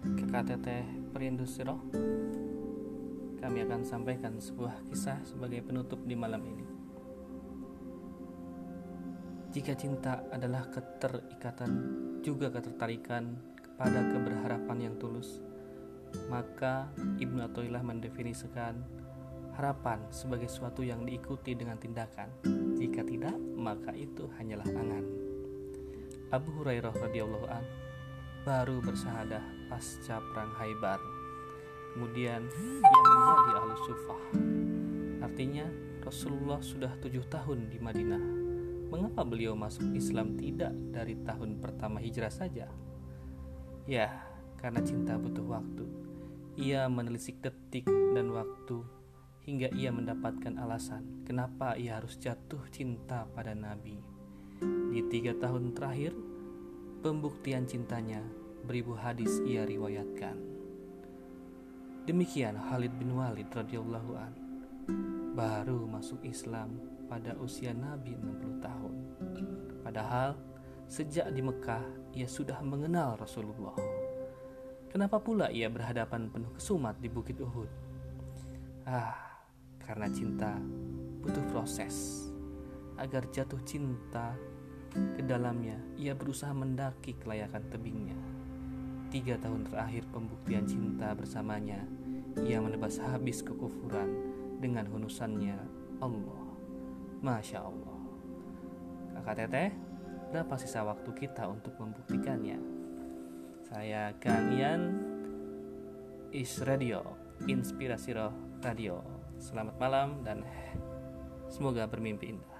kakak teteh perindusi roh Kami akan sampaikan sebuah kisah sebagai penutup di malam ini. Jika cinta adalah keterikatan juga ketertarikan kepada keberharapan yang tulus Maka Ibnu Athaillah mendefinisikan harapan sebagai sesuatu yang diikuti dengan tindakan. Jika tidak, maka itu hanyalah angan. Abu Hurairah radhiyallahu anhu baru bersahadah pasca perang Haibar. Kemudian ia menjadi ahlu sufah. Artinya Rasulullah sudah tujuh tahun di Madinah. Mengapa beliau masuk Islam tidak dari tahun pertama hijrah saja? Ya, karena cinta butuh waktu. Ia menelisik detik dan waktu hingga ia mendapatkan alasan kenapa ia harus jatuh cinta pada Nabi. Di tiga tahun terakhir, pembuktian cintanya beribu hadis ia riwayatkan. Demikian Khalid bin Walid radhiyallahu an baru masuk Islam pada usia Nabi 60 tahun. Padahal sejak di Mekah ia sudah mengenal Rasulullah. Kenapa pula ia berhadapan penuh kesumat di Bukit Uhud? Ah, karena cinta butuh proses. Agar jatuh cinta ke dalamnya, ia berusaha mendaki kelayakan tebingnya. Tiga tahun terakhir pembuktian cinta bersamanya, ia menebas habis kekufuran dengan hunusannya Allah. Masya Allah. Kakak Teteh, berapa sisa waktu kita untuk membuktikannya? Saya Kang Ian, Is Radio, Inspirasi Roh Radio. Selamat malam dan semoga bermimpi indah.